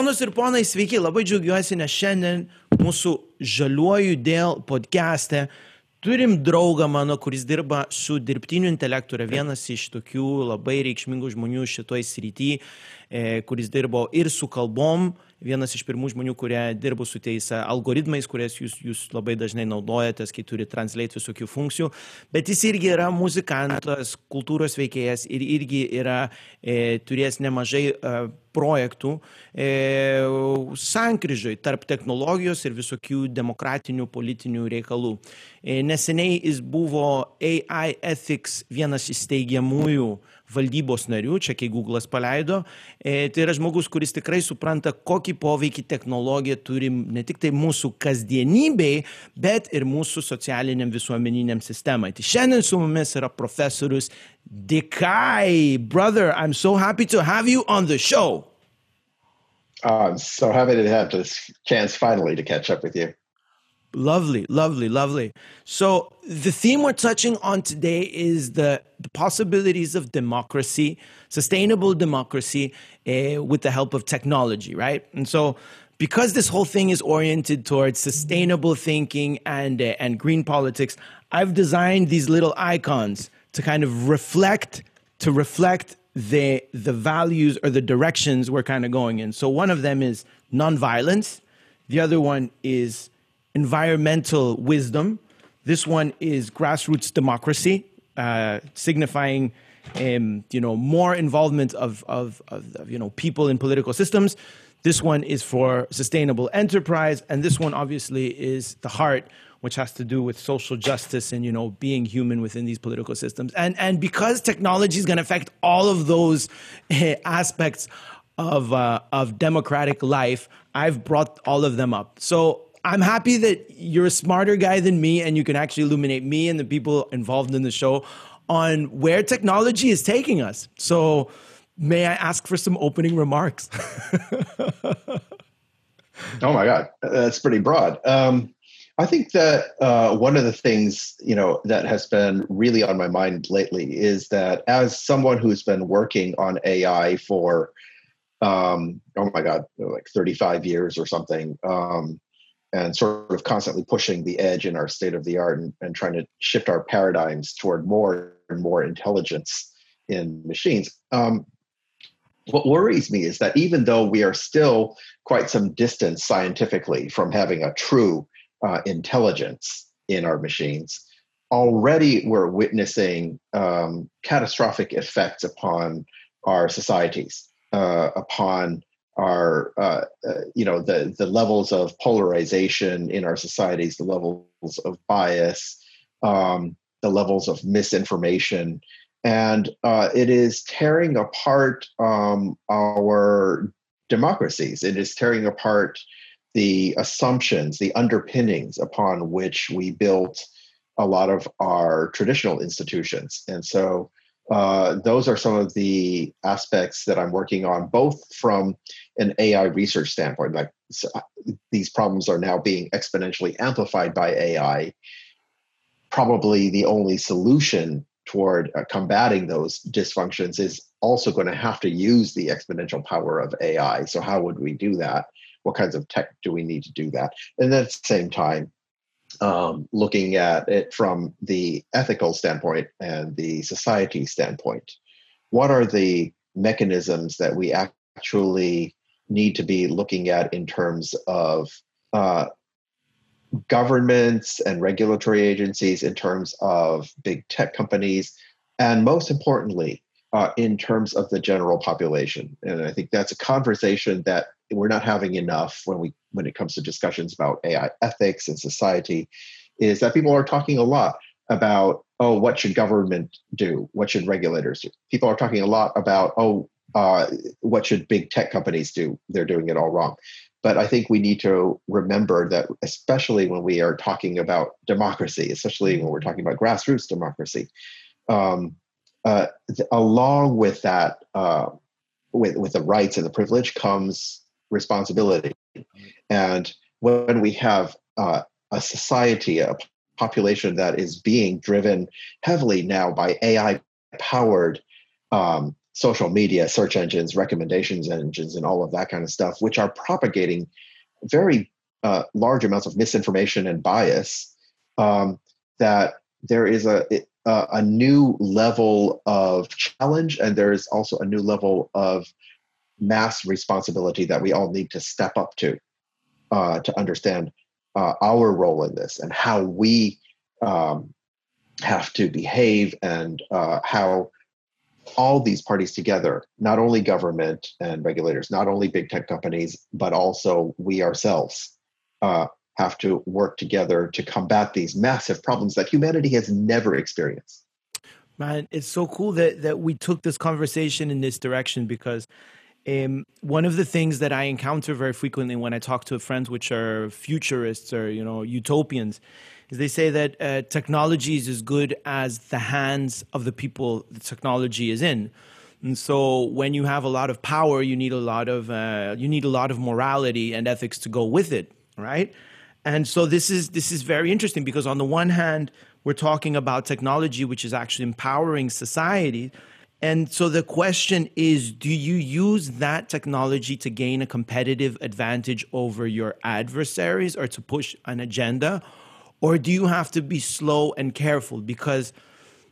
Ponos ir ponai, sveiki, labai džiaugiuosi, nes šiandien mūsų žaliuoju dėl podcast'e turim draugą mano, kuris dirba su dirbtiniu intelektu, yra vienas iš tokių labai reikšmingų žmonių šitoj srity, e, kuris dirbo ir su kalbom, vienas iš pirmų žmonių, kurie dirbo su tais e, algoritmais, kurias jūs, jūs labai dažnai naudojatės, kai turi translate visokių funkcijų, bet jis irgi yra muzikantas, kultūros veikėjas ir irgi yra e, turėjęs nemažai e, projektų e, sankryžoj tarp technologijos ir visokių demokratinių politinių reikalų. E, neseniai jis buvo AI Ethics vienas iš steigiamųjų valdybos narių, čia kai Google'as paleido. E, tai yra žmogus, kuris tikrai supranta, kokį poveikį technologija turi ne tik tai mūsų kasdienybei, bet ir mūsų socialiniam visuomeniniam sistemai. Tai šiandien su mumis yra profesorius Dikai. Brother, I'm so happy to have you on the show. Uh, so happy to have this chance finally to catch up with you. Lovely, lovely, lovely. So the theme we're touching on today is the, the possibilities of democracy, sustainable democracy, uh, with the help of technology, right? And so because this whole thing is oriented towards sustainable thinking and uh, and green politics, I've designed these little icons to kind of reflect to reflect the the values or the directions we're kind of going in. So one of them is nonviolence. The other one is environmental wisdom. This one is grassroots democracy, uh, signifying um, you know more involvement of, of, of, you know people in political systems. This one is for sustainable enterprise, and this one obviously is the heart, which has to do with social justice and you know being human within these political systems. And and because technology is going to affect all of those uh, aspects of uh, of democratic life, I've brought all of them up. So I'm happy that you're a smarter guy than me and you can actually illuminate me and the people involved in the show on where technology is taking us. So, may I ask for some opening remarks? oh my God, that's pretty broad. Um, I think that uh, one of the things you know that has been really on my mind lately is that as someone who's been working on AI for um, oh my God, like 35 years or something, um, and sort of constantly pushing the edge in our state of the art and, and trying to shift our paradigms toward more and more intelligence in machines. Um, what worries me is that even though we are still quite some distance scientifically from having a true uh, intelligence in our machines, already we're witnessing um, catastrophic effects upon our societies, uh, upon our uh, uh, you know the the levels of polarization in our societies, the levels of bias, um, the levels of misinformation, and uh, it is tearing apart um, our democracies. It is tearing apart the assumptions, the underpinnings upon which we built a lot of our traditional institutions, and so uh, those are some of the aspects that I'm working on, both from an AI research standpoint. Like so uh, these problems are now being exponentially amplified by AI. Probably the only solution toward uh, combating those dysfunctions is also going to have to use the exponential power of AI. So, how would we do that? What kinds of tech do we need to do that? And at the same time, um, looking at it from the ethical standpoint and the society standpoint. What are the mechanisms that we actually need to be looking at in terms of uh, governments and regulatory agencies, in terms of big tech companies, and most importantly, uh, in terms of the general population? And I think that's a conversation that we're not having enough when we when it comes to discussions about AI ethics and society is that people are talking a lot about oh what should government do? What should regulators do? People are talking a lot about oh uh, what should big tech companies do? They're doing it all wrong. But i think we need to remember that especially when we are talking about democracy especially when we're talking about grassroots democracy um, uh, th- along with that uh, with, with the rights and the privilege comes responsibility. And when we have uh, a society, a population that is being driven heavily now by AI powered um, social media, search engines, recommendations engines, and all of that kind of stuff, which are propagating very uh, large amounts of misinformation and bias. Um, that there is a, a a new level of challenge, and there is also a new level of mass responsibility that we all need to step up to uh, to understand uh, our role in this and how we um, have to behave and uh, how all these parties together, not only government and regulators, not only big tech companies, but also we ourselves, uh, have to work together to combat these massive problems that humanity has never experienced. Man, it's so cool that that we took this conversation in this direction because um, one of the things that I encounter very frequently when I talk to friends which are futurists or you know utopians is they say that uh, technology is as good as the hands of the people the technology is in. And so when you have a lot of power, you need a lot of uh, you need a lot of morality and ethics to go with it, right? And so this is this is very interesting because on the one hand, we're talking about technology which is actually empowering society, and so the question is do you use that technology to gain a competitive advantage over your adversaries or to push an agenda? Or do you have to be slow and careful? Because,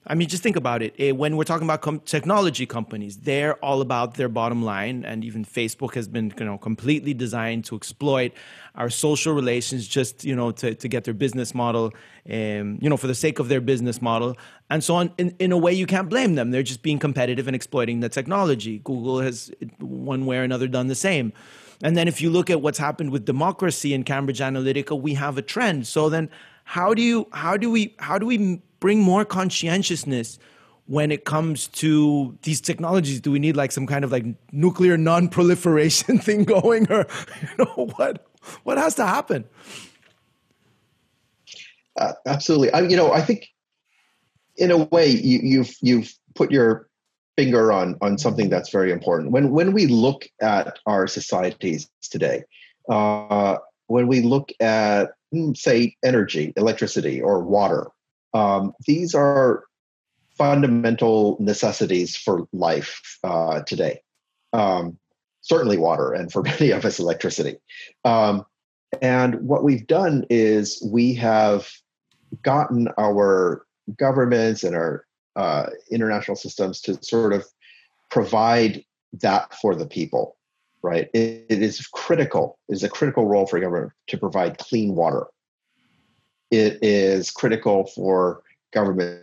I mean, just think about it. Eh, when we're talking about com- technology companies, they're all about their bottom line. And even Facebook has been you know, completely designed to exploit our social relations just you know, to, to get their business model, um, you know, for the sake of their business model. And so, on, in, in a way, you can't blame them. They're just being competitive and exploiting the technology. Google has, one way or another, done the same. And then if you look at what's happened with democracy in Cambridge Analytica, we have a trend. So then how do you how do we how do we bring more conscientiousness when it comes to these technologies do we need like some kind of like nuclear non-proliferation thing going or you know what what has to happen uh, absolutely I, you know i think in a way you, you've you've put your finger on on something that's very important when when we look at our societies today uh, when we look at Hmm, say energy, electricity, or water. Um, these are fundamental necessities for life uh, today. Um, certainly, water, and for many of us, electricity. Um, and what we've done is we have gotten our governments and our uh, international systems to sort of provide that for the people right? it, it is critical, it is a critical role for government to provide clean water. It is critical for governments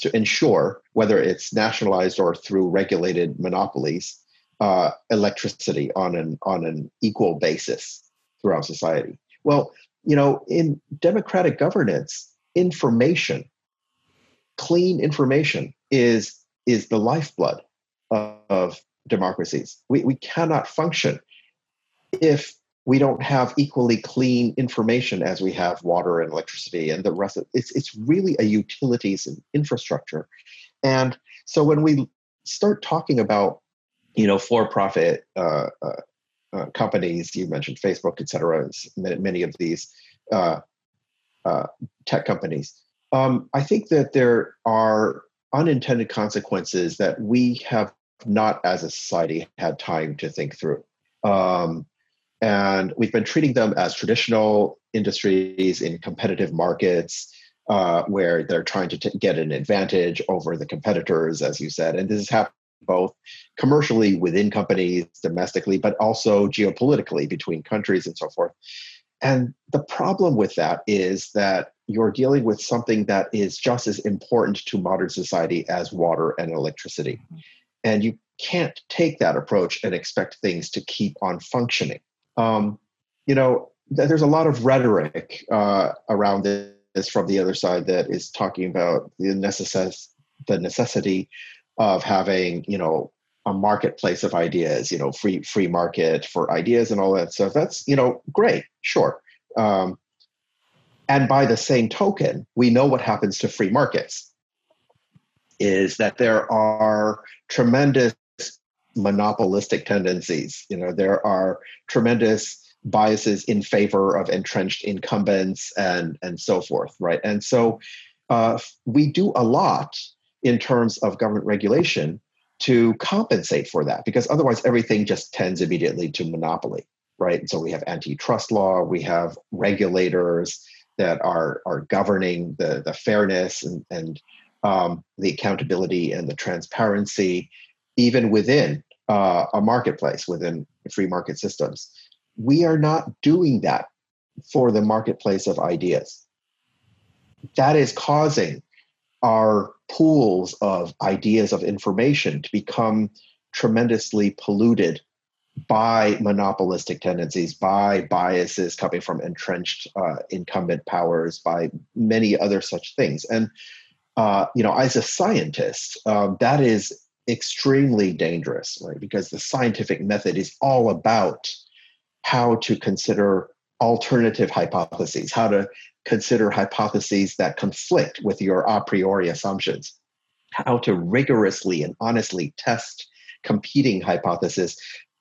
to ensure, whether it's nationalized or through regulated monopolies, uh, electricity on an on an equal basis throughout society. Well, you know, in democratic governance, information, clean information is is the lifeblood of democracies. We, we cannot function if we don't have equally clean information as we have water and electricity and the rest of it's it's really a utilities and infrastructure and so when we start talking about you know for-profit uh, uh, uh, companies you mentioned facebook et cetera many of these uh, uh, tech companies um, i think that there are unintended consequences that we have not as a society had time to think through. Um, and we've been treating them as traditional industries in competitive markets uh, where they're trying to t- get an advantage over the competitors, as you said. And this is happening both commercially within companies, domestically, but also geopolitically between countries and so forth. And the problem with that is that you're dealing with something that is just as important to modern society as water and electricity. Mm-hmm. And you can't take that approach and expect things to keep on functioning. Um, you know, there's a lot of rhetoric uh, around this from the other side that is talking about the, the necessity of having, you know, a marketplace of ideas, you know, free free market for ideas and all that stuff. That's you know great, sure. Um, and by the same token, we know what happens to free markets is that there are tremendous monopolistic tendencies. You know, there are tremendous biases in favor of entrenched incumbents and and so forth, right? And so uh, we do a lot in terms of government regulation, to compensate for that because otherwise everything just tends immediately to monopoly right? And so we have antitrust law we have regulators that are are governing the the fairness and and um, the accountability and the transparency even within uh, a marketplace within free market systems. We are not doing that for the marketplace of ideas. That is causing our pools of ideas of information to become tremendously polluted by monopolistic tendencies, by biases coming from entrenched uh, incumbent powers, by many other such things. And, uh, you know, as a scientist, um, that is extremely dangerous, right? Because the scientific method is all about how to consider alternative hypotheses, how to consider hypotheses that conflict with your a priori assumptions, how to rigorously and honestly test competing hypotheses,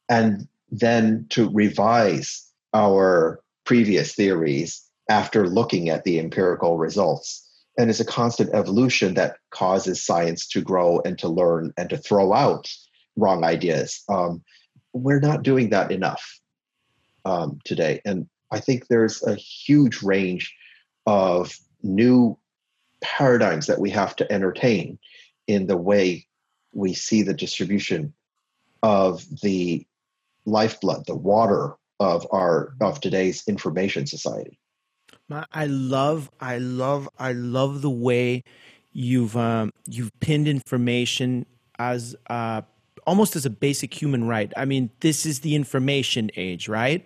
and then to revise our previous theories after looking at the empirical results. And it's a constant evolution that causes science to grow and to learn and to throw out wrong ideas. Um, we're not doing that enough um, today. And I think there's a huge range of new paradigms that we have to entertain in the way we see the distribution of the lifeblood, the water of our of today's information society. I love, I love, I love the way you've um, you've pinned information as uh, almost as a basic human right. I mean, this is the information age, right?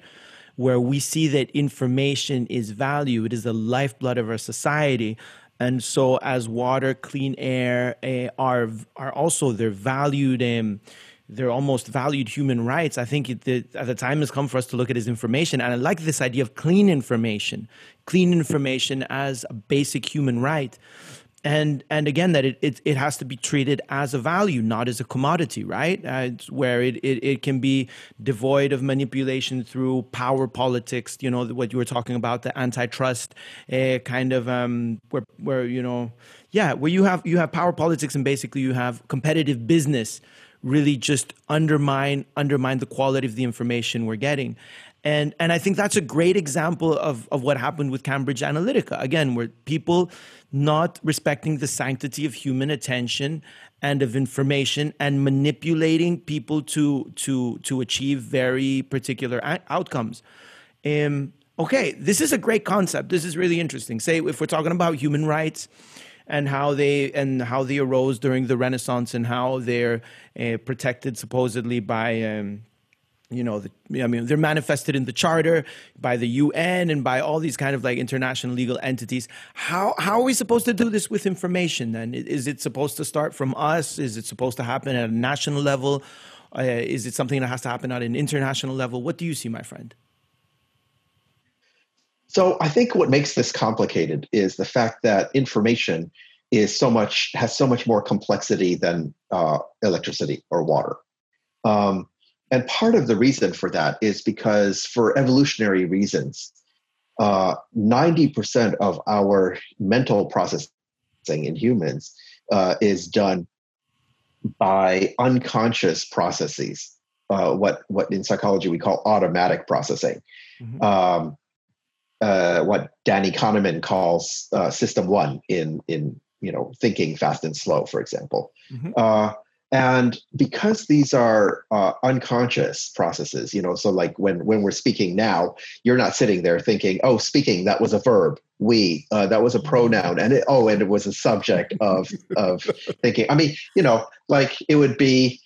Where we see that information is value, it is the lifeblood of our society. And so, as water, clean air uh, are are also they're valued and they're almost valued human rights. I think it, the, the time has come for us to look at as information, and I like this idea of clean information, clean information as a basic human right and and again that it, it, it has to be treated as a value not as a commodity right? Uh, where it, it, it can be devoid of manipulation through power politics you know what you were talking about the antitrust uh, kind of um, where where you know yeah where you have you have power politics and basically you have competitive business really just undermine undermine the quality of the information we're getting and and I think that's a great example of, of what happened with Cambridge Analytica. Again, where people not respecting the sanctity of human attention and of information and manipulating people to to to achieve very particular a- outcomes. Um, okay, this is a great concept. This is really interesting. Say if we're talking about human rights and how they and how they arose during the Renaissance and how they're uh, protected supposedly by um, you know, the, I mean, they're manifested in the charter by the UN and by all these kind of like international legal entities. How how are we supposed to do this with information? Then is it supposed to start from us? Is it supposed to happen at a national level? Uh, is it something that has to happen at an international level? What do you see, my friend? So I think what makes this complicated is the fact that information is so much has so much more complexity than uh, electricity or water. Um, and part of the reason for that is because, for evolutionary reasons, uh, 90% of our mental processing in humans uh, is done by unconscious processes, uh, what, what in psychology we call automatic processing. Mm-hmm. Um, uh, what Danny Kahneman calls uh, system one in, in you know thinking fast and slow, for example. Mm-hmm. And because these are uh, unconscious processes you know so like when when we're speaking now you're not sitting there thinking oh speaking that was a verb. We uh, that was a pronoun. And it, oh and it was a subject of of thinking. I mean you know like it would be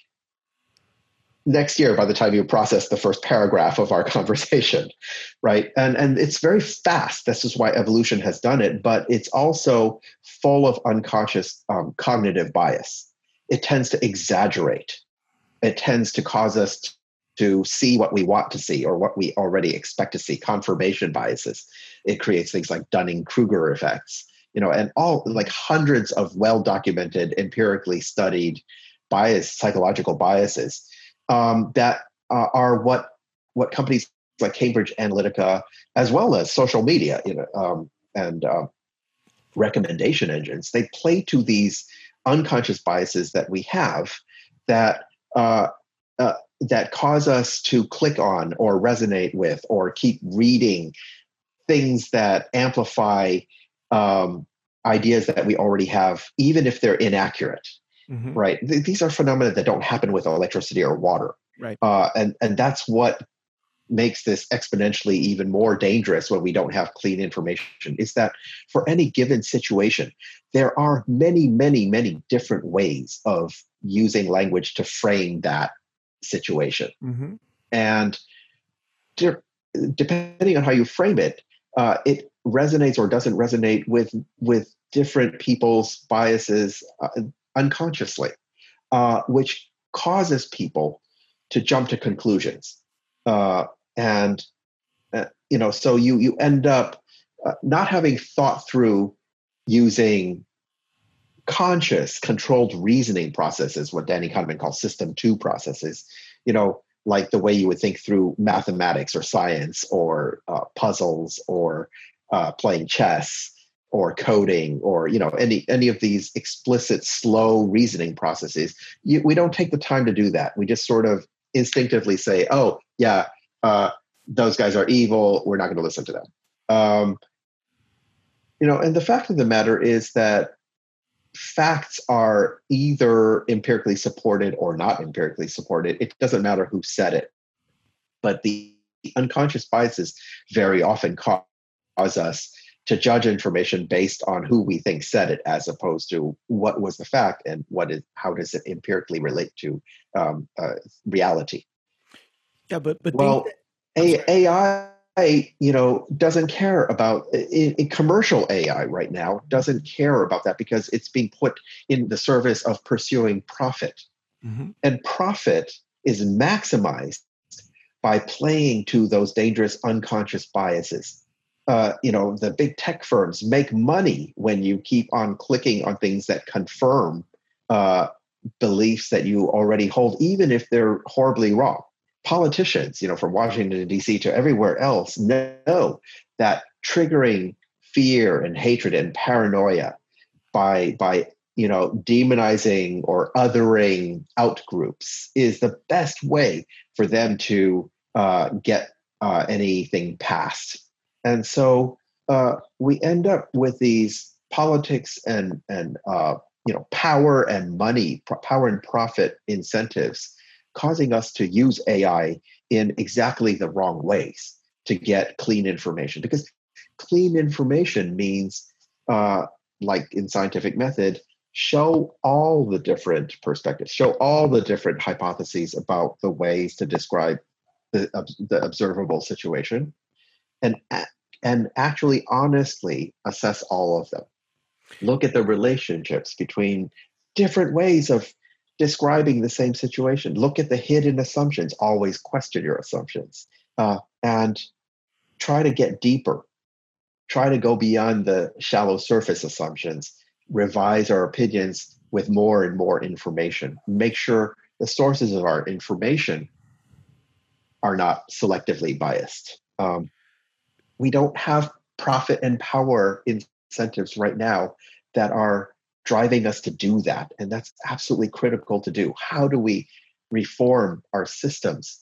next year by the time you process the first paragraph of our conversation right? And and it's very fast. This is why evolution has done it but it's also full of unconscious um, cognitive bias it tends to exaggerate. It tends to cause us to see what we want to see or what we already expect to see. Confirmation biases. It creates things like Dunning Kruger effects, you know, and all like hundreds of well documented, empirically studied bias, psychological biases um, that uh, are what what companies like Cambridge Analytica, as well as social media, you know, um, and uh, recommendation engines, they play to these unconscious biases that we have that uh, uh, that cause us to click on or resonate with or keep reading things that amplify um, ideas that we already have, even if they're inaccurate. Mm-hmm. Right? Th- these are phenomena that don't happen with electricity or water. Right. Uh, and and that's what makes this exponentially even more dangerous when we don't have clean information is that for any given situation there are many many many different ways of using language to frame that situation mm-hmm. and de- depending on how you frame it uh, it resonates or doesn't resonate with with different people's biases uh, unconsciously uh, which causes people to jump to conclusions uh, and uh, you know so you you end up uh, not having thought through using conscious controlled reasoning processes what danny kahneman calls system two processes you know like the way you would think through mathematics or science or uh, puzzles or uh, playing chess or coding or you know any any of these explicit slow reasoning processes you, we don't take the time to do that. We just sort of instinctively say oh yeah uh, those guys are evil. We're not going to listen to them. Um, you know, and the fact of the matter is that facts are either empirically supported or not empirically supported. It doesn't matter who said it, but the unconscious biases very often cause us to judge information based on who we think said it as opposed to what was the fact and what is how does it empirically relate to um, uh, reality yeah, but but well, AI you know doesn't care about in, in commercial AI right now doesn't care about that because it's being put in the service of pursuing profit, mm-hmm. and profit is maximized by playing to those dangerous unconscious biases. Uh, you know, the big tech firms make money when you keep on clicking on things that confirm uh, beliefs that you already hold, even if they're horribly wrong politicians, you know, from Washington D.C. to everywhere else, know that triggering fear and hatred and paranoia by by you know demonizing or othering out groups is the best way for them to uh, get uh, anything passed. And so uh, we end up with these politics and and uh, you know power and money, power and profit incentives causing us to use AI in exactly the wrong ways to get clean information. Because clean information means, uh, like in scientific method, show all the different perspectives, show all the different hypotheses about the ways to describe the, the observable situation, and and actually honestly assess all of them. Look at the relationships between different ways of describing the same situation. Look at the hidden assumptions. Always question your assumptions uh, and try to get deeper. Try to go beyond the shallow surface assumptions. Revise our opinions with more and more information. Make sure the sources of our information are not selectively biased. Um, we don't have profit and power incentives right now that are driving us to do that. And that's absolutely critical to do. How do we reform our systems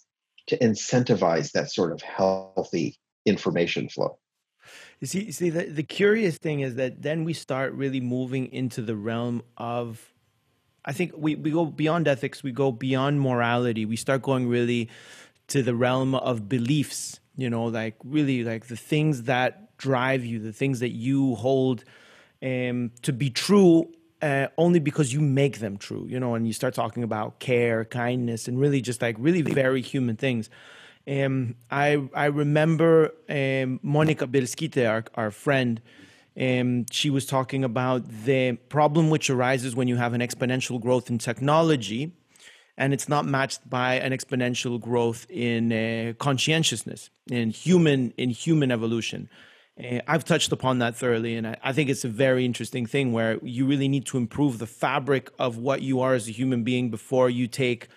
to incentivize that sort of healthy information flow? You see, see the, the curious thing is that then we start really moving into the realm of I think we, we go beyond ethics, we go beyond morality, we start going really to the realm of beliefs, you know, like really like the things that drive you, the things that you hold um, to be true uh, only because you make them true, you know, and you start talking about care, kindness, and really just like really very human things. Um, I I remember um, Monica Bielskite, our, our friend, um, she was talking about the problem which arises when you have an exponential growth in technology and it's not matched by an exponential growth in uh, conscientiousness in human in human evolution I've touched upon that thoroughly, and I, think it's a very interesting thing where you really need to improve the fabric of what you are as a human being before you take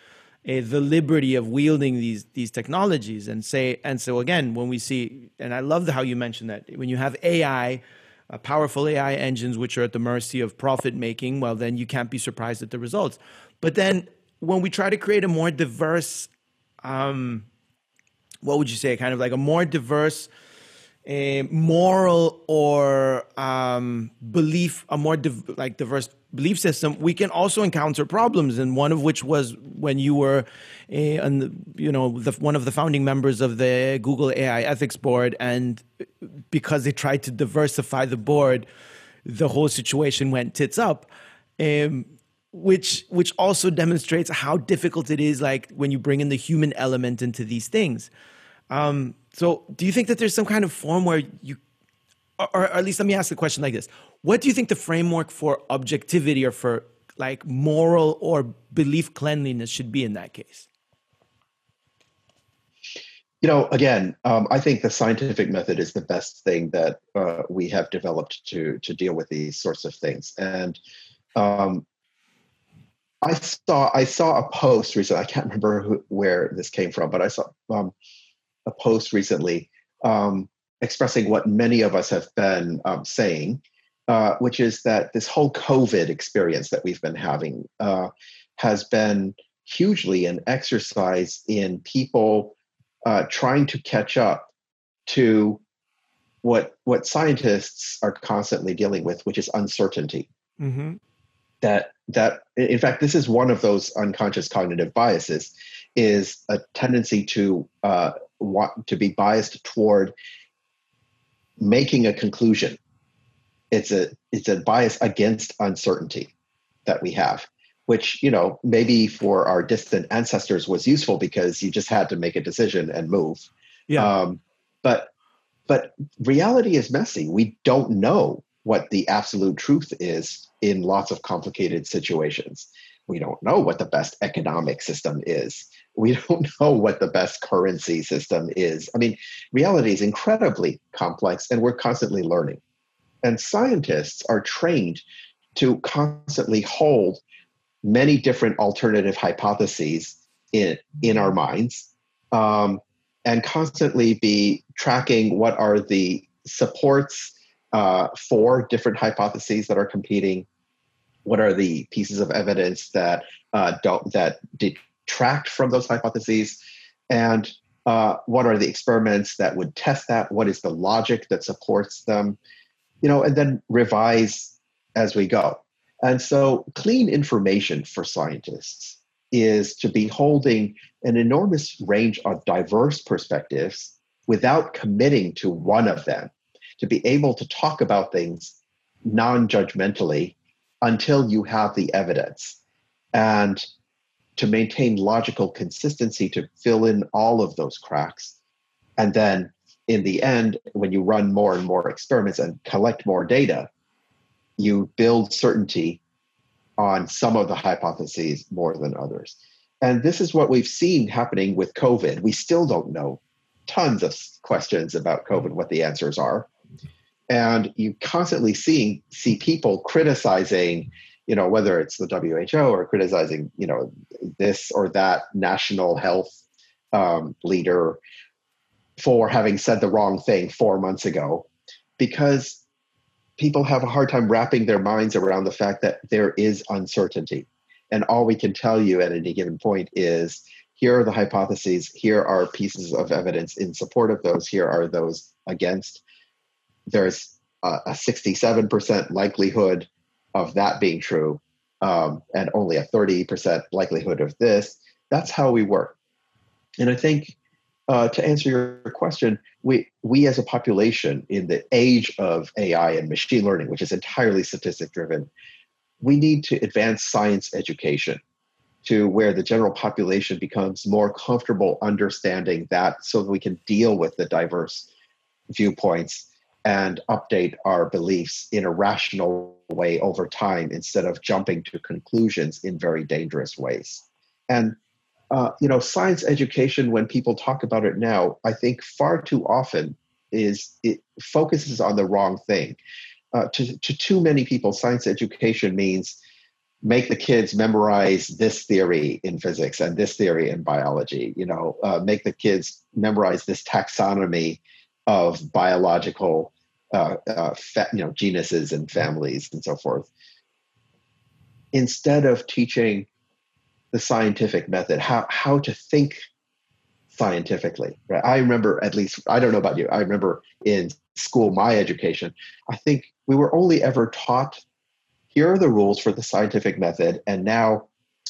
uh, the liberty of wielding these these technologies. And say, and so again, when we see, and I love how you mentioned that when you have AI, uh, powerful AI engines which are at the mercy of profit making, well, then you can't be surprised at the results. But then when we try to create a more diverse, um, what would you say, kind of like a more diverse a moral or um, belief, a more div- like diverse belief system, we can also encounter problems. And one of which was when you were, a, an, you know, the, one of the founding members of the Google AI Ethics Board, and because they tried to diversify the board, the whole situation went tits up. Um, which which also demonstrates how difficult it is, like when you bring in the human element into these things. Um, so, do you think that there's some kind of form where you, or, or at least let me ask the question like this: What do you think the framework for objectivity or for like moral or belief cleanliness should be in that case? You know, again, um, I think the scientific method is the best thing that uh, we have developed to to deal with these sorts of things. And um, I saw I saw a post recently. I can't remember who, where this came from, but I saw um, a post recently um, expressing what many of us have been um, saying, uh, which is that this whole COVID experience that we've been having uh, has been hugely an exercise in people uh, trying to catch up to what what scientists are constantly dealing with, which is uncertainty. Mm-hmm. That that in fact, this is one of those unconscious cognitive biases, is a tendency to uh, want to be biased toward making a conclusion. It's a it's a bias against uncertainty that we have, which you know maybe for our distant ancestors was useful because you just had to make a decision and move. Yeah. Um, but but reality is messy. We don't know what the absolute truth is in lots of complicated situations. We don't know what the best economic system is we don't know what the best currency system is. I mean, reality is incredibly complex and we're constantly learning. And scientists are trained to constantly hold many different alternative hypotheses in, in our minds um, and constantly be tracking what are the supports uh, for different hypotheses that are competing what are the pieces of evidence that uh, don't that detract from those hypotheses? And uh, what are the experiments that would test that? What is the logic that supports them? You know and then revise as we go. And so clean information for scientists is to be holding an enormous range of diverse perspectives without committing to one of them to be able to talk about things non-judgmentally until you have the evidence and to maintain logical consistency to fill in all of those cracks. And then in the end, when you run more and more experiments and collect more data, you build certainty on some of the hypotheses more than others. And this is what we've seen happening with COVID. We still don't know tons of questions about COVID, what the answers are. And you constantly seeing see people criticizing you know, whether it's the WHO or criticizing, you know, this or that national health um, leader for having said the wrong thing four months ago, because people have a hard time wrapping their minds around the fact that there is uncertainty. And all we can tell you at any given point is here are the hypotheses, here are pieces of evidence in support of those, here are those against. There's a, a 67% likelihood of that being true um, and only a 30% likelihood of this. That's how we work. And I think uh, to answer your question, we, we as a population in the age of AI and machine learning, which is entirely statistic driven, we need to advance science education to where the general population becomes more comfortable understanding that so that we can deal with the diverse viewpoints and update our beliefs in a rational way over time instead of jumping to conclusions in very dangerous ways. And uh, you know, science education, when people talk about it now, I think far too often is it focuses on the wrong thing. Uh, to, to too many people, science education means make the kids memorize this theory in physics and this theory in biology. You know, uh, make the kids memorize this taxonomy of biological uh, uh, fa- you know genuses and families and so forth instead of teaching the scientific method, how how to think scientifically. Right? I remember at least I don't know about you. I remember in school, my education, I think we were only ever taught here are the rules for the scientific method, and now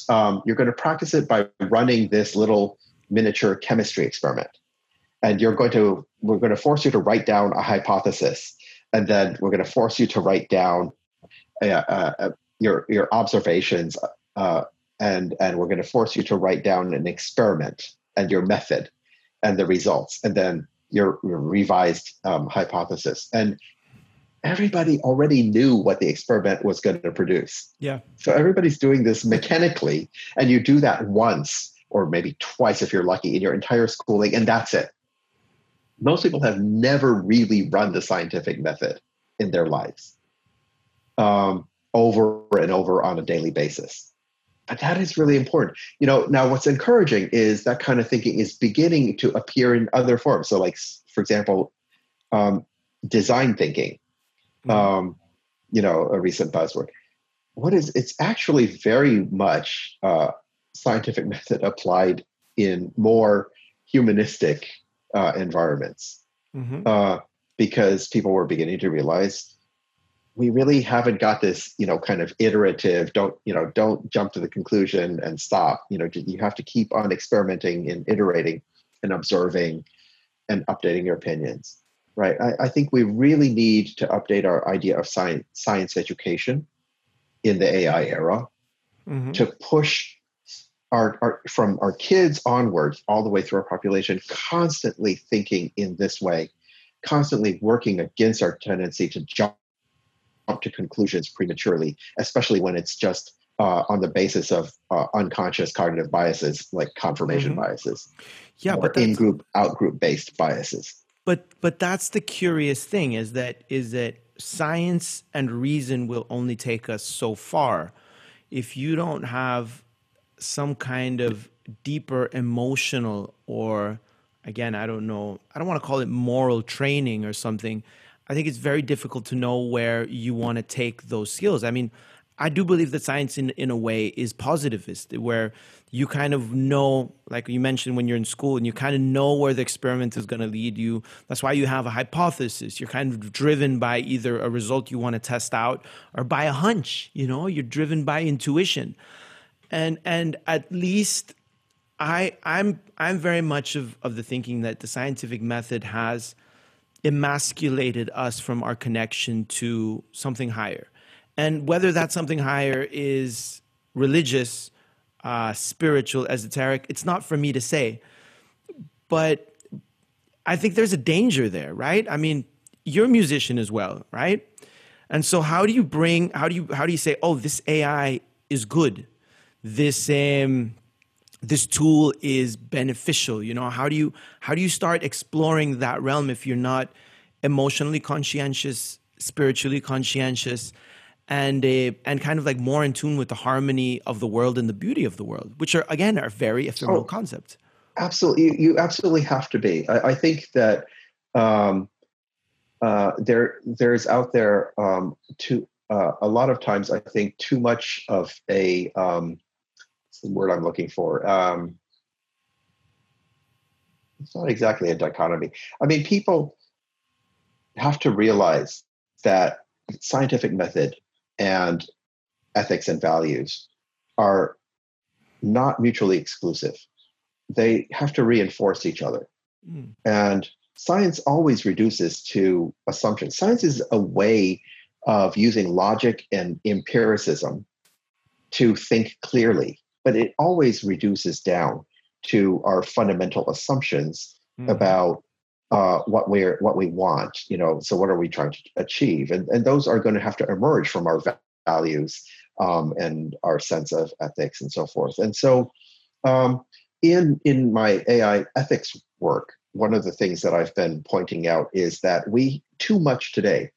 um, you're going to practice it by running this little miniature chemistry experiment. And you're going to, we're going to force you to write down a hypothesis. And then we're going to force you to write down uh, uh, your, your observations. Uh, and, and we're going to force you to write down an experiment and your method and the results. And then your, your revised um, hypothesis. And everybody already knew what the experiment was going to produce. Yeah. So everybody's doing this mechanically, and you do that once or maybe twice if you're lucky in your entire schooling, and that's it. Most people have never really run the scientific method in their lives um, over and over on a daily basis. But that is really important. You know, now what's encouraging is that kind of thinking is beginning to appear in other forms. So, like, for example, um, design thinking Mm-hmm. um, you know, a recent buzzword. What is it's actually very much uh, scientific method applied in more humanistic uh, environments mm-hmm. uh, because people were beginning to realize we really haven't got this you know kind of iterative don't you know don't jump to the conclusion and stop you know you have to keep on experimenting and iterating and observing and updating your opinions right? I, I, think we really need to update our idea of science, science education in the AI era mm-hmm. to push our, our, from our kids onwards all the way through our population constantly thinking in this way, constantly working against our tendency to jump to conclusions prematurely, especially when it's just uh, on the basis of uh, unconscious cognitive biases like confirmation mm-hmm. biases. Yeah, but in group, out group based biases but but that's the curious thing is that is that science and reason will only take us so far if you don't have some kind of deeper emotional or again i don't know i don't want to call it moral training or something i think it's very difficult to know where you want to take those skills i mean i do believe that science in, in a way is positivist where you kind of know, like you mentioned when you're in school, and you kind of know where the experiment is going to lead you. That's why you have a hypothesis. You're kind of driven by either a result you want to test out or by a hunch. You know, you're driven by intuition, and and at least I I'm I'm very much of of the thinking that the scientific method has emasculated us from our connection to something higher, and whether that something higher is religious uh, spiritual, esoteric. It's not for me to say, but I think there's a danger there, right? I mean, you're a musician as well, right? And so, how do you bring? How do you how do you say, oh, this AI is good, this um, this tool is beneficial? You know, how do you how do you start exploring that realm if you're not emotionally conscientious, spiritually conscientious? and uh, and kind of like more in tune with the harmony of the world and the beauty of the world, which are again are very ephemeral oh, concepts. Absolutely, you, you, absolutely have to be. I, I think that um, uh, there there's out there um, too uh, a lot of times. I think too much of a um, the word I'm looking for. Um, it's not exactly a dichotomy. I mean, people have to realize that scientific method and ethics and values are not mutually exclusive. They have to reinforce each other. Mm. And science always reduces to assumptions. Science is a way of using logic and empiricism to think clearly, but it always reduces down to our fundamental assumptions mm. about uh, what we're what we want you know so what are we trying to achieve and and those are going to have to emerge from our values um, and our sense of ethics and so forth and so um, in in my ai ethics work one of the things that i've been pointing out is that we too much today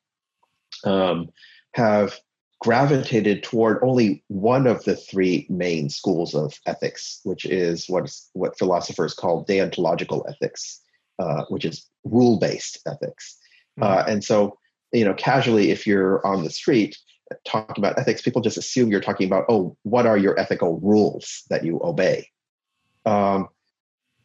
um, have gravitated toward only one of the three main schools of ethics, which is what what philosophers call deontological ethics, uh, which is rule based ethics. Mm-hmm. Uh, and so, you know, casually, if you're on the street talking about ethics, people just assume you're talking about, oh, what are your ethical rules that you obey? Um,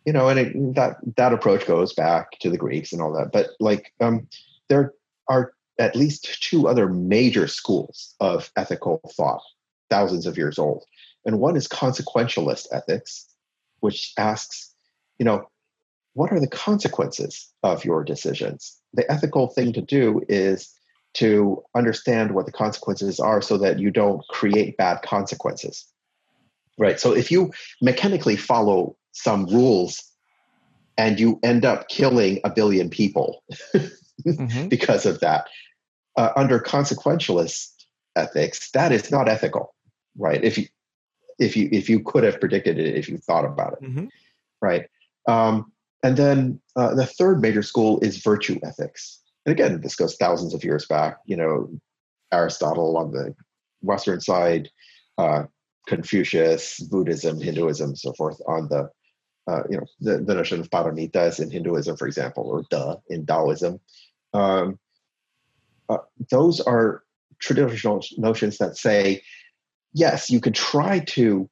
you know, and it, that that approach goes back to the Greeks and all that. But like, um, there are at least two other major schools of ethical thought, thousands of years old, and one is consequentialist ethics, which asks, you know, what are the consequences of your decisions? The ethical thing to do is to understand what the consequences are so that you don't create bad consequences. Right. So if you mechanically follow some rules and you end up killing a billion people mm-hmm. because of that, uh, under consequentialist ethics, that is not ethical, right? If you if you if you could have predicted it, if you thought about it, mm-hmm. right? Um, and then uh, the third major school is virtue ethics, and again, this goes thousands of years back. You know, Aristotle on the western side, uh, Confucius, Buddhism, Hinduism, so forth on the uh, you know the, the notion of paramitas in Hinduism, for example, or da in Taoism. Um, uh, those are traditional notions that say, yes, you could try to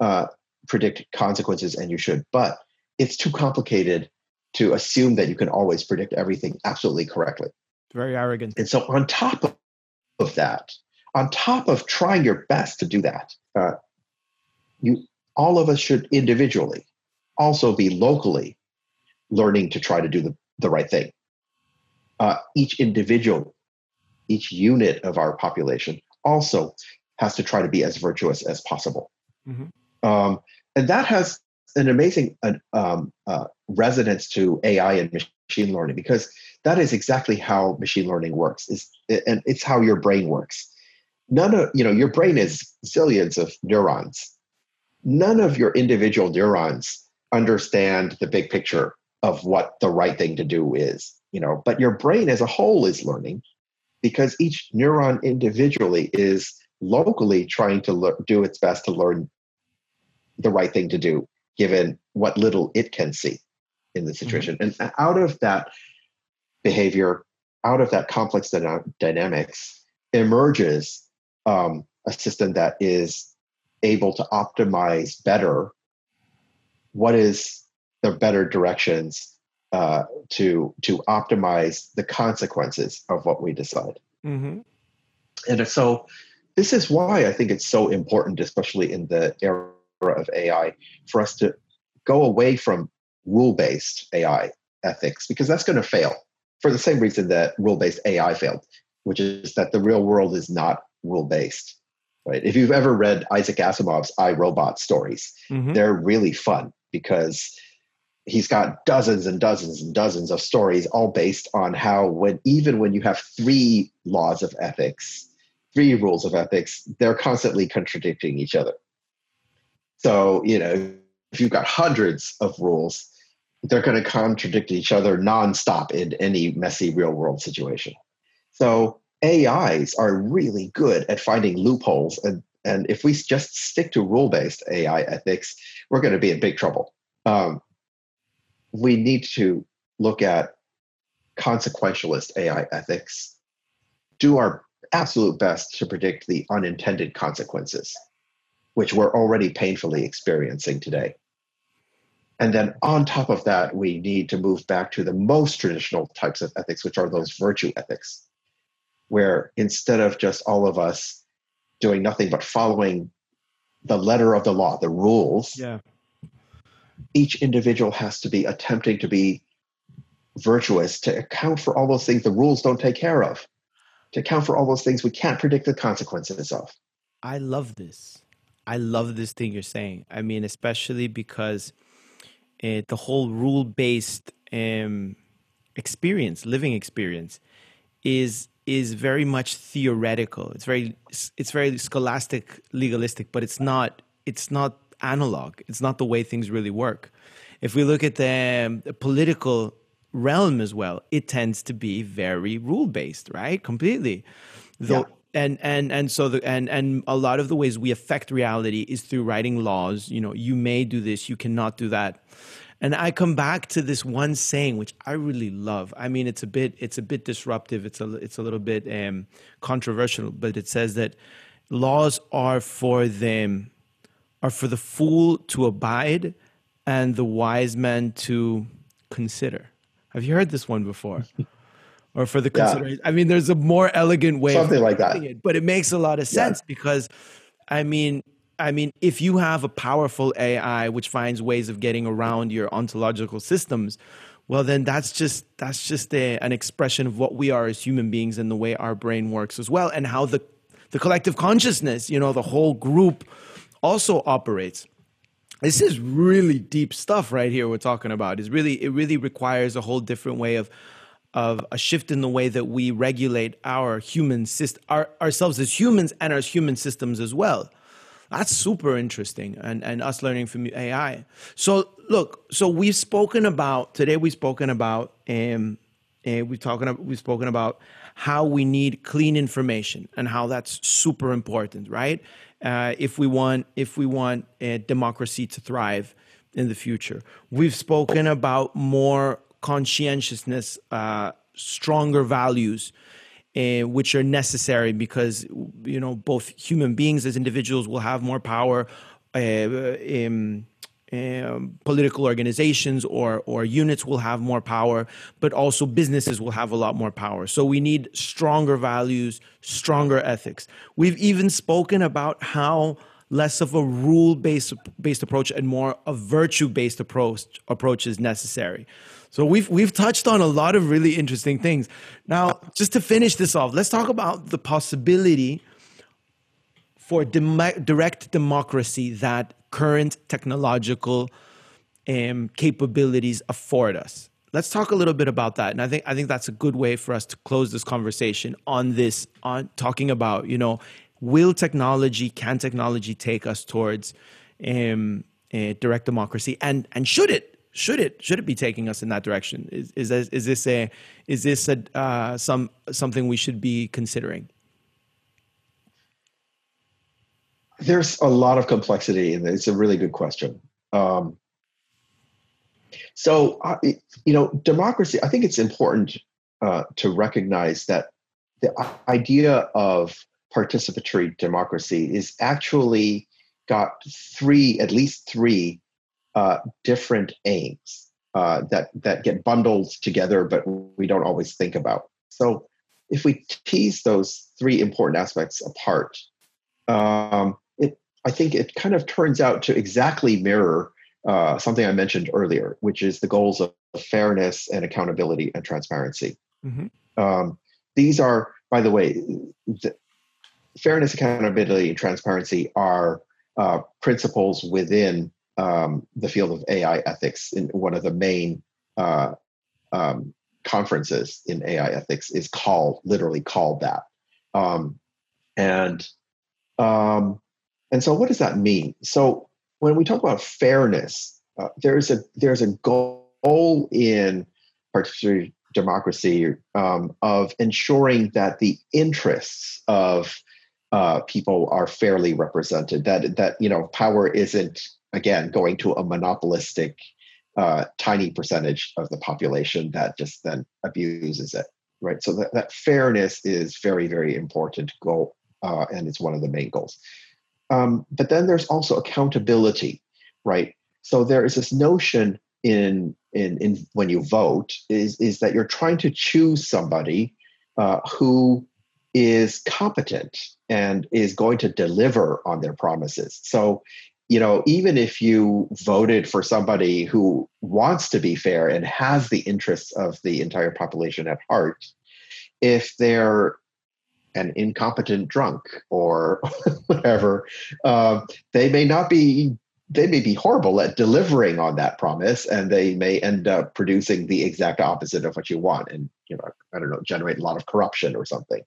uh, predict consequences, and you should, but it's too complicated to assume that you can always predict everything absolutely correctly. Very arrogant. And so, on top of, of that, on top of trying your best to do that, uh, you all of us should individually also be locally learning to try to do the, the right thing. Uh, each individual, each unit of our population also has to try to be as virtuous as possible. Mm-hmm. Um, and that has an amazing uh, um, uh, resonance to AI and machine learning because that is exactly how machine learning works. Is and it's how your brain works. None of you know your brain is zillions of neurons. None of your individual neurons understand the big picture of what the right thing to do is. You know, but your brain as a whole is learning because each neuron individually is locally trying to le- do its best to learn the right thing to do given what little it can see in the mm-hmm. situation. Mm-hmm. And out of that behavior, out of that complex dyna- dynamics, emerges um, a system that is able to optimize better what is the better directions uh, to to optimize the consequences of what we decide. Mm-hmm. And so, this is why I think it's so important, especially in the era of AI for us to go away from rule based AI ethics because that's going to fail for the same reason that rule based AI failed, which is that the real world is not rule based. Right? If you've ever read Isaac Asimov's I Robot stories, mm-hmm. they're really fun because he's got dozens and dozens and dozens of stories all based on how when even when you have three laws of ethics three rules of ethics they're constantly contradicting each other so, you know, if you've got hundreds of rules, they're going to contradict each other nonstop in any messy real world situation. So, AIs are really good at finding loopholes. And, and if we just stick to rule based AI ethics, we're going to be in big trouble. Um, we need to look at consequentialist AI ethics, do our absolute best to predict the unintended consequences which we're already painfully experiencing today. And then on top of that, we need to move back to the most traditional types of ethics, which are those virtue ethics, where instead of just all of us doing nothing but following the letter of the law, the rules, yeah. Each individual has to be attempting to be virtuous to account for all those things the rules don't take care of, to account for all those things we can't predict the consequences of. I love this. I love this thing you're saying. I mean, especially because uh, the whole rule based um, experience, living experience, is is very much theoretical. It's very it's very scholastic, legalistic, but it's not it's not analog. It's not the way things really work. If we look at the, um, the political realm as well, it tends to be very rule based, right? Completely. Though yeah and and and so the and and a lot of the ways we affect reality is through writing laws you know you may do this you cannot do that And I come back to this one saying, which I really love. I mean, it's a bit, it's a bit disruptive. It's a, it's a little bit um, controversial, but it says that laws are for them, are for the fool to abide, and the wise man to consider. Have you heard this one before? or for the consideration? Yeah. I mean, there's a more elegant way, something like that, it, but it makes a lot of sense yeah. because, I mean, I mean, if you have a powerful AI which finds ways of getting around your ontological systems, well, then that's just that's just a, an expression of what we are as human beings and the way our brain works as well, and how the the collective consciousness, you know, the whole group also operates. This is really deep stuff right here we're talking about. Is really it really requires a whole different way of of a shift in the way that we regulate our human system, our, ourselves as humans and our human systems as well. That's super interesting, and and us learning from AI. So look, so we've spoken about today. We've spoken about um, uh, we've talking we've spoken about how we need clean information and how that's super important, right? Uh, if we want if we want democracy to thrive in the future, we've spoken about more conscientiousness, uh, stronger values, uh, which are necessary because you know both human beings as individuals will have more power. Uh, um, um, political organizations or or units will have more power, but also businesses will have a lot more power. So we need stronger values, stronger ethics. We've even spoken about how less of a rule based based approach and more a virtue based approach approach is necessary. So we've we've touched on a lot of really interesting things. Now, just to finish this off, let's talk about the possibility for dem- direct democracy that current technological um, capabilities afford us. Let's talk a little bit about that, and I think I think that's a good way for us to close this conversation on this on talking about you know will technology can technology take us towards um, direct democracy and and should it should it should it be taking us in that direction? Is is this, is this a is this a uh, some something we should be considering? There's a lot of complexity, and it's a really good question. Um, so, uh, you know, democracy. I think it's important uh, to recognize that the idea of participatory democracy is actually got three, at least three uh, different aims uh, that that get bundled together, but we don't always think about. So, if we tease those three important aspects apart, um, I think it kind of turns out to exactly mirror uh, something I mentioned earlier, which is the goals of fairness and accountability and transparency. Mm-hmm. Um, these are, by the way, the fairness, accountability, and transparency are uh, principles within um, the field of AI ethics in one of the main uh, um, conferences in AI ethics is called literally called that. Um, and um, and so what does that mean? So when we talk about fairness, uh, there's a there's a goal in participatory democracy um, of ensuring that the interests of uh, people are fairly represented. That that you know power isn't again going to a monopolistic uh, tiny percentage of the population that just then abuses it right so that, that fairness is very very important goal uh, and it's one of the main goals um, but then there's also accountability right? So there is this notion in in, in when you vote is is that you're trying to choose somebody uh, who is competent and is going to deliver on their promises. So you know, even if you voted for somebody who wants to be fair and has the interests of the entire population at heart, if they're an incompetent drunk or whatever, uh, they may not be. They may be horrible at delivering on that promise, and they may end up producing the exact opposite of what you want, and you know, I don't know, generate a lot of corruption or something.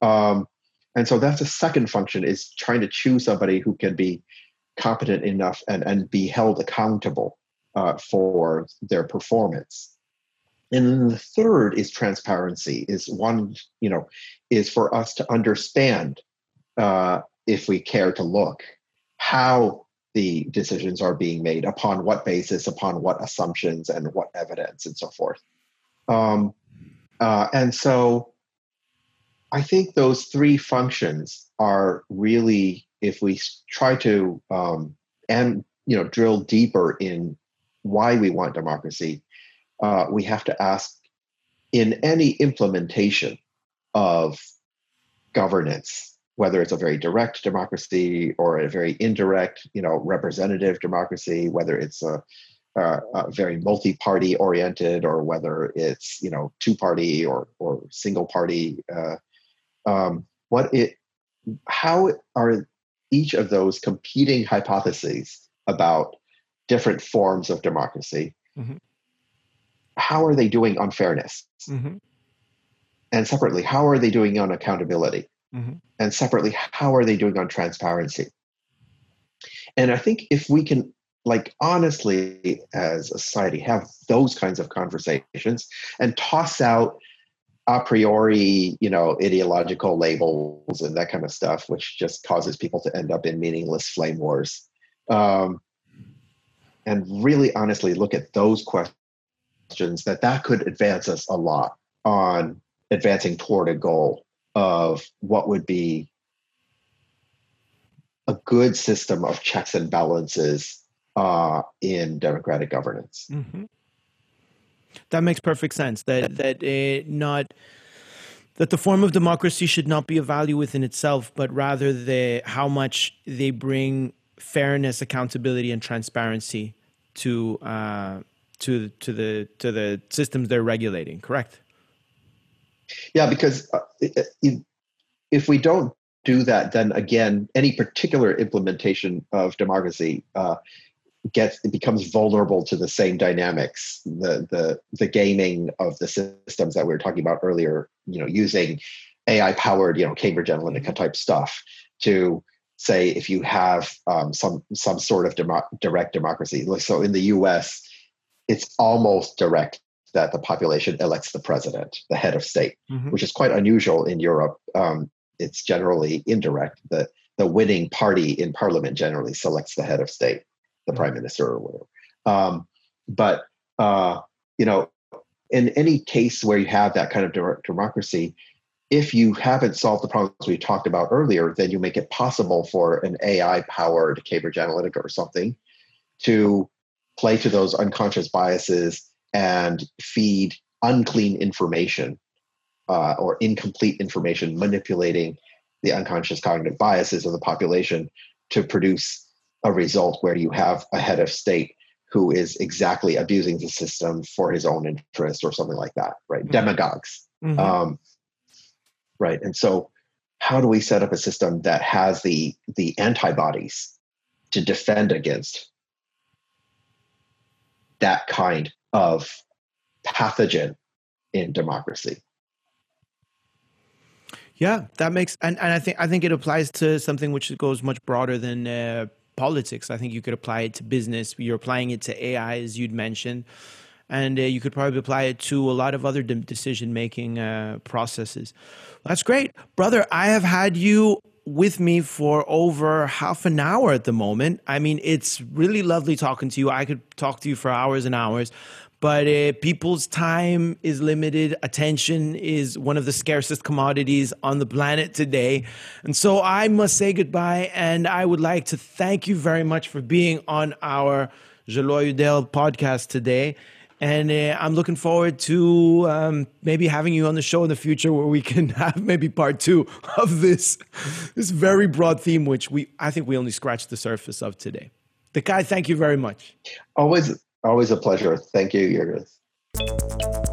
Um, and so that's the second function: is trying to choose somebody who can be competent enough and, and be held accountable uh, for their performance. And then the third is transparency, is one, you know, is for us to understand, uh, if we care to look, how the decisions are being made, upon what basis, upon what assumptions, and what evidence, and so forth. Um, uh, and so I think those three functions are really, if we try to um, and you know drill deeper in why we want democracy, uh, we have to ask in any implementation of governance, whether it's a very direct democracy or a very indirect, you know, representative democracy, whether it's a, a, a very multi-party oriented or whether it's you know two-party or or single-party. Uh, um, what it, how are each of those competing hypotheses about different forms of democracy? Mm-hmm. How are they doing on fairness? Mm-hmm and separately how are they doing on accountability mm-hmm. and separately how are they doing on transparency and i think if we can like honestly as a society have those kinds of conversations and toss out a priori you know ideological labels and that kind of stuff which just causes people to end up in meaningless flame wars um, and really honestly look at those questions that that could advance us a lot on advancing toward a goal of what would be a good system of checks and balances uh, in democratic governance. Mm-hmm. That makes perfect sense. That that not that the form of democracy should not be a value within itself, but rather the how much they bring fairness, accountability, and transparency to uh, to to the to the systems they're regulating. Correct. Yeah, because uh, if we don't do that, then again, any particular implementation of democracy uh, gets it becomes vulnerable to the same dynamics, the the the gaming of the systems that we were talking about earlier. You know, using AI powered, you know, Cambridge Analytica type stuff to say if you have um, some some sort of demo- direct democracy. So in the U.S., it's almost direct that the population elects the president, the head of state, mm-hmm. which is quite unusual in Europe. Um, it's generally indirect. The the winning party in parliament generally selects the head of state, the mm-hmm. prime minister or whatever. Um, but uh, you know, in any case where you have that kind of direct democracy, if you haven't solved the problems we talked about earlier, then you make it possible for an AI powered Cambridge Analytica or something to play to those unconscious biases and feed unclean information uh, or incomplete information, manipulating the unconscious cognitive biases of the population to produce a result where you have a head of state who is exactly abusing the system for his own interest or something like that, right? Mm-hmm. Demagogues. Mm-hmm. Um, right. And so, how do we set up a system that has the the antibodies to defend against that kind of pathogen in democracy. Yeah, that makes and, and I think I think it applies to something which goes much broader than uh, politics. I think you could apply it to business. You're applying it to AI, as you'd mentioned, and uh, you could probably apply it to a lot of other de- decision making uh, processes. That's great, brother. I have had you with me for over half an hour at the moment. I mean, it's really lovely talking to you. I could talk to you for hours and hours, but uh, people's time is limited. Attention is one of the scarcest commodities on the planet today. And so I must say goodbye. And I would like to thank you very much for being on our Žaliuoju dėl podcast today. And uh, I'm looking forward to um, maybe having you on the show in the future where we can have maybe part two of this, this very broad theme, which we I think we only scratched the surface of today. De Kai, thank you very much. Always, always a pleasure. Thank you, Jurgis.